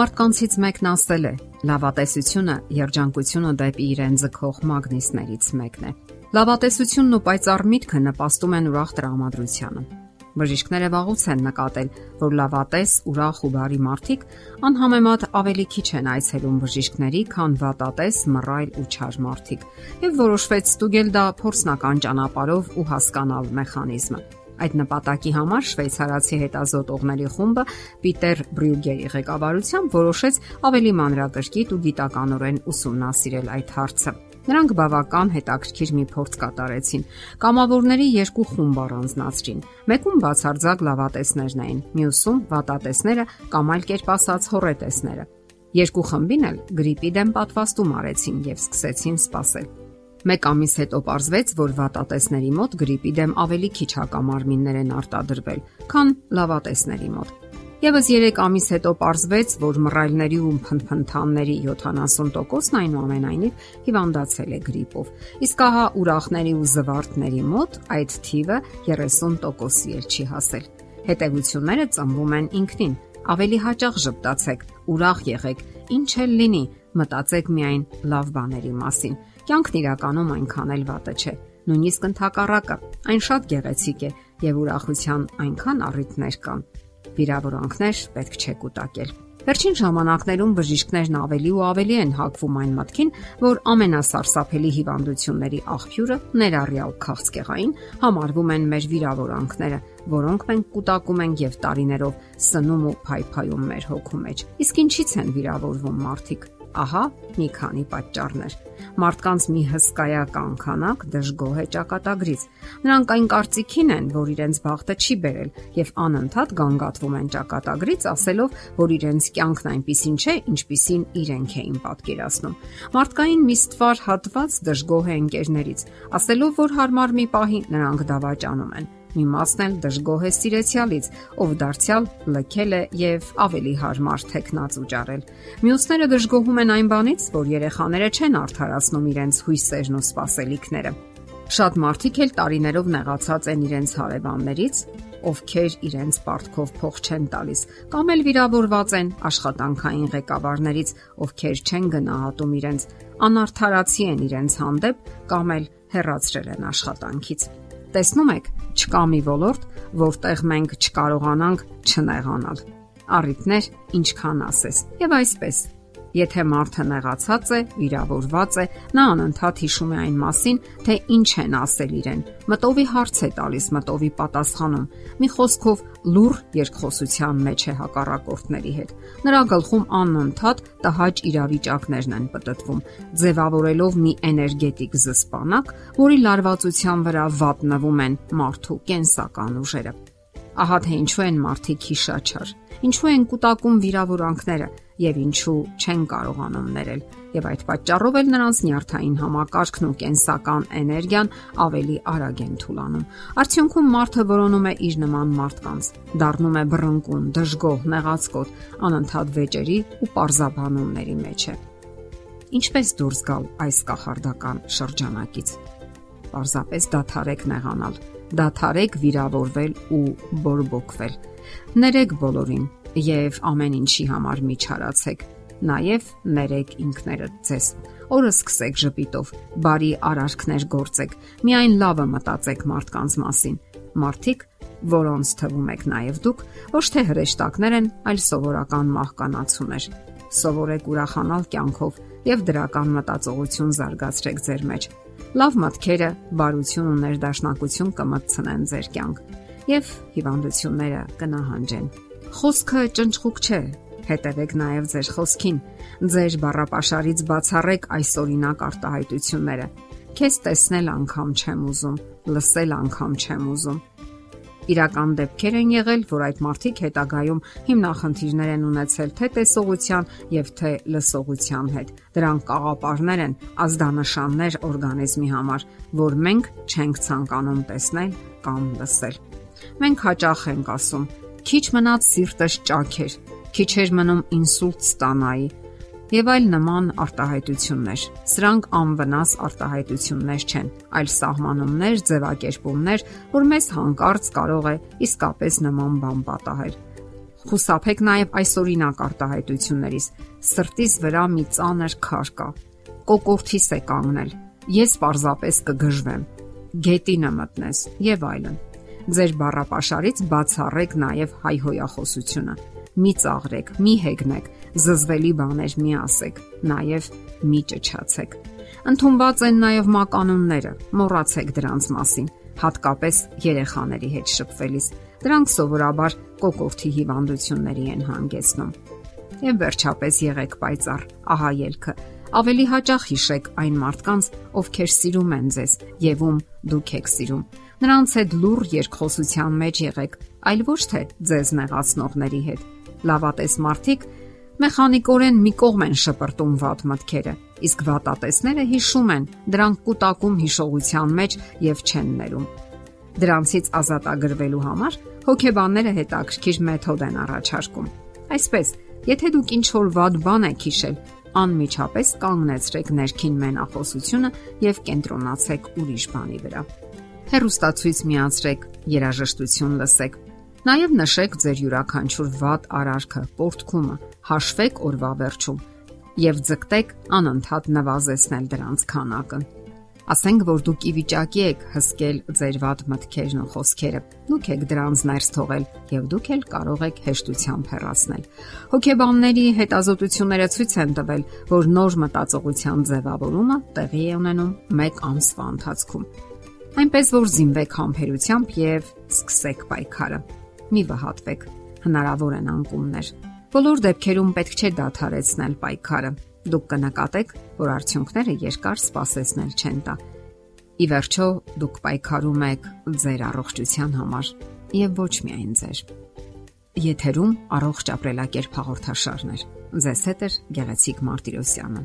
Մարդկանցից մեկն ասել է. լավատեսությունը երջանկությունը դեպի իրեն ձգող մագնիսներից մեկն է։ Լավատեսությունն ու պայծառ միտքը նպաստում են ուրախ տրամադրությանը։ Բժիշկները վաղուց են նկատել, որ լավատես, ուրախ ու բարի մարդիկ անհամեմատ ավելի քիչ են այցելում բժիշկների, քան վատատես, մռայլ ու չար մարդիկ, եւ որոշվեց ստուգել դա փորձնական ճանապարհով ու հասկանալ մեխանիզմը։ Այդ նպատակի համար շվեյցարացի հետազոտողների խումբը Պիտեր Բրյուգերի ղեկավարությամբ որոշեց ավելի մանրակրկիտ ու գիտականորեն ուսումնասիրել այդ հարցը։ Նրանք բավական հետաքրքիր մի փորձ կատարեցին։ Կամավորների երկու խումբ առանձնացրին։ Մեկում բացարձակ լավատեսներն էին, մյուսում վատատեսները կամ այլ կերպ ասած հորետեսները։ Երկու խմբին էլ գրիպի դեմ պատվաստում արեցին եւ սկսեցին սпасել։ Մեկ ամիս հետո ողջվեց, որ վատատեսների մոտ գրիպի դեմ ավելի քիչ հակամարմիններ են արտադրվել, քան լավատեսների մոտ։ Եվս 3 ամիս հետո ողջվեց, որ մռայլների ու փնփնթանների 70%-ն այնուամենայնիվ հիվանդացել է գրիպով։ Իսկ ահա ուրախների ու զվարթների մոտ այդ թիվը 30%-ի էլ չի հասել։ Հետևությունները ծնվում են ինքնին։ Ավելի հաճախ ճպտացեք, ուրախ եղեք, ինչ էլ լինի, մտածեք միայն լավ բաների մասին Կյանքն իրականում այնքան էլ վատը չէ։ Նույնիսկ ընդհակառակը, այն շատ գեղեցիկ է եւ ուրախության այնքան առիթներ կան։ Վիրավորանքներ պետք չէ կուտակել։ Վերջին ժամանակներում բժիշկներն ավելի ու ավելի են հակվում այն մտքին, որ ամենասարսափելի հիվանդությունների աղբյուրը ներառյալ քաղցկեղային համարվում են մեր վիրավորանքները, որոնք մենք կուտակում ենք եւ տարիներով սնում ու փայփայում մեր հոգու մեջ։ Իսկ ինչից են վիրավորվում մարդիկ։ Ահա մի քանի պատճառներ։ Մարդկանց մի հսկայական քանակ դժգոհ է ճակատագրից։ Նրանք այն կարծիքին են, որ իրենց բախտը չի բերել եւ անընդհատ գանգատվում են ճակատագրից, ասելով, որ իրենց կյանքն այնպեսին չէ, ինչպիսին իրենք էին պատկերացնում։ Մարդկային մի ստվար հատված դժգոհ է ընկերներից, ասելով, որ հարմար մի պահի նրանք դավաճանում են մի մասն էլ դժգոհ է սիրեցյալից, ով դարձյալ լքել է եւ ավելի հարմար թեկնած ուճարել։ Մյուսները դժգոհում են այն բանից, որ երեխաները չեն արդարացնում իրենց հույսերն ու սպասելիքները։ Շատ մարդիկ էլ տարիներով նեղացած են իրենց հարևաններից, ովքեր իրենց պարտքով փող չեն տալիս, կամ էլ վիրավորված են աշխատանքային ղեկավարներից, ովքեր չեն գնահատում իրենց, անարթարացի են իրենց հանդեպ, կամ էլ հեռացրել են աշխատանքից։ Տեսնում եք, չկա մի ոլորտ, որտեղ մենք չկարողանանք չնեղանալ։ Առիթներ ինչքան ասես։ Եվ այսպես Եթե մարդը նեղացած է, վիրավորված է, նա անընդհատ հիշում է այն մասին, թե ինչ են ասել իրեն։ Մտովի հարց է տալիս, մտովի պատասխանում։ Մի խոսքով լուր երկխոսության մեջ է հակառակորդների հետ։ Նրա գլխում անընդհատ տհաճ իրավիճակներն են պատտվում, ձևավորելով մի էներգետիկ զսպանակ, որի լարվածության վրա վատնվում են մարդու կենսական ուժերը։ Ահա թե ինչու են մարդիկ հիշաչար ինչու են կൂട്ടակում վիրավորանքները եւ ինչու չեն կարողանում ներել։ Եվ այդ պատճառով էլ նրանց նյարդային համակարգն ու կենսական էներգիան ավելի արագ են թուլանում։ Արդյունքում մարդը որոնում է իր նման մարդկանց, դառնում է բռնկուն, դժգոհ, նեղացկոտ, անընդհատ վեճերի ու parzabanumների մեջ է։ Ինչպես դուրս գալ այս կախարդական շրջանակից։ Պարզապես դաթարեք նեղանալ, դաթարեք վիրավորվել ու բորբոքվել Ներեք բոլորին եւ ամեն ինչի համար միջարացեք։ Նաեւ ներեք ինքներդ ձեզ։ Օրը սկսեք ժպիտով, բարի արարքներ գործեք։ Միայն լավը մտածեք մարդկանց մասին։ Մարդիկ, որոնց թվում եք նաեւ դուք, ոչ թե հրեշտակներ են, այլ սովորական մահկանացուներ։ Սովորեք ուրախանալ կյանքով եւ դրական մտածողություն զարգացրեք ձեր մեջ։ Լավ մտքերը բարություն ու ներդաշնակություն կմտցնեն ձեր կյանք եւ հիվանդությունները կնահանջեն։ Խոսքը ճնճղուկ չէ, հետևեք նաև ձեր խոսքին։ Ձեր բառապաշարից բացառեք այսօրինակ արտահայտությունները։ Քեզ տեսնել անգամ չեմ ուզում, լսել անգամ չեմ ուզում։ Իրական դեպքեր են եղել, որ այդ մարդիկ հետագայում հիմնախնդիրներ են ունեցել թե տեսողության եւ թե լսողության հետ։ Դրանք կաղապարներ են, ազդանշաններ օրգանիզմի համար, որ մենք չենք ցանկանում տեսնել կամ լսել։ Մենք հաճախ ենք ասում. Քիչ մնաց սիրտս ճաքեր, քիչ էր մնում ինսուլտ ստանայի եւ այլ նման արտահայտություններ։ Սրանք անվնաս արտահայտություններ չեն, այլ սահմանումներ, ձևակերպումներ, որ մեզ հանկարծ կարող է իսկապես նման բան պատահել։ Խուսափեք նաև այս օրինակ արտահայտություններից։ Սրտից վրա մի ծանր քար կա։ Կոկորտիս է կանգնել։ Ես պարզապես կգժվեմ։ Գետինը մտնես եւ այլն։ Ձեր բառապաշարից բացառեք նաև հայհոյախոսությունը։ Մի ծաղրեք, մի հեգնեք, զզվելի բաներ մի ասեք, նաև մի ճչացեք։ Ընթոնված են նաև մականունները, մոռացեք դրանց մասին, հատկապես երեխաների հետ շփվելիս։ Դրանք սովորաբար կոկորտի հիվանդությունների են հանգեցնում։ Եվ վերջապես եղեք պայծառ, ահա ելքը։ Ավելի հաճախ հիշեք այն մարդկանց, ովքեր սիրում են ձեզ եւ ում դուք եք սիրում։ Նրանց հետ լուր երկխոսության մեջ եղեք, այլ ոչ թե ձեզ նեղացնողների հետ։ Լավատես մարդիկ մեխանիկորեն մի կողմ են շպրտում վատ մտքերը, իսկ վատատեսները հիշում են, դրանք կուտակում հիշողության մեջ եւ չեն ներում։ Դրանցից ազատագրվելու համար հոգեբանները հետաքրքիր մեթոդ են առաջարկում։ Այսպես, եթե դուք ինչ որ վատ բան եք հիշել, անմիջապես կանգնեցրեք ներքին մենախոսությունը եւ կենտրոնացեք ուրիշ բանի վրա։ Հերոստացույց միացրեք, երաժշտություն լսեք, Նաև նշեք ձեր յուրաքանչյուր վատ արարքը, պորտքումը, հաշվեք օրվա վերջում եւ ձգտեք անընդհատ նվազեցնել դրանց քանակը։ Ասենք որ դուք ի վիճակի եք հսկել ձեր վատ մտքերն ու խոսքերը։ Դուք եք դրանց ներս թողել եւ դուք էլ կարող եք հեշտությամբ հեռացնել։ Հոգեբանների հետազոտությունները ցույց են տվել, որ նոր մտածողության ձևավորումը տեղի է ունենում 1 ամսվա ընթացքում այնպես որ զինվեք համբերությամբ եւ սկսեք պայքարը։ Մի վհատվեք, հնարավոր են անկումներ։ Բոլոր դեպքերում պետք չէ դադարեցնել պայքարը։ Դուք կնկատեք, որ արդյունքները երկար սպասեցնել չեն տա։ Ի վերջո, դուք պայքարում եք ձեր առողջության համար եւ ոչ միայն ձեր։ Եթերում առողջ ապրելակերպ հաղորդաշարներ։ Ձեզ հետ է Գեղեցիկ Մարտիրոսյանը։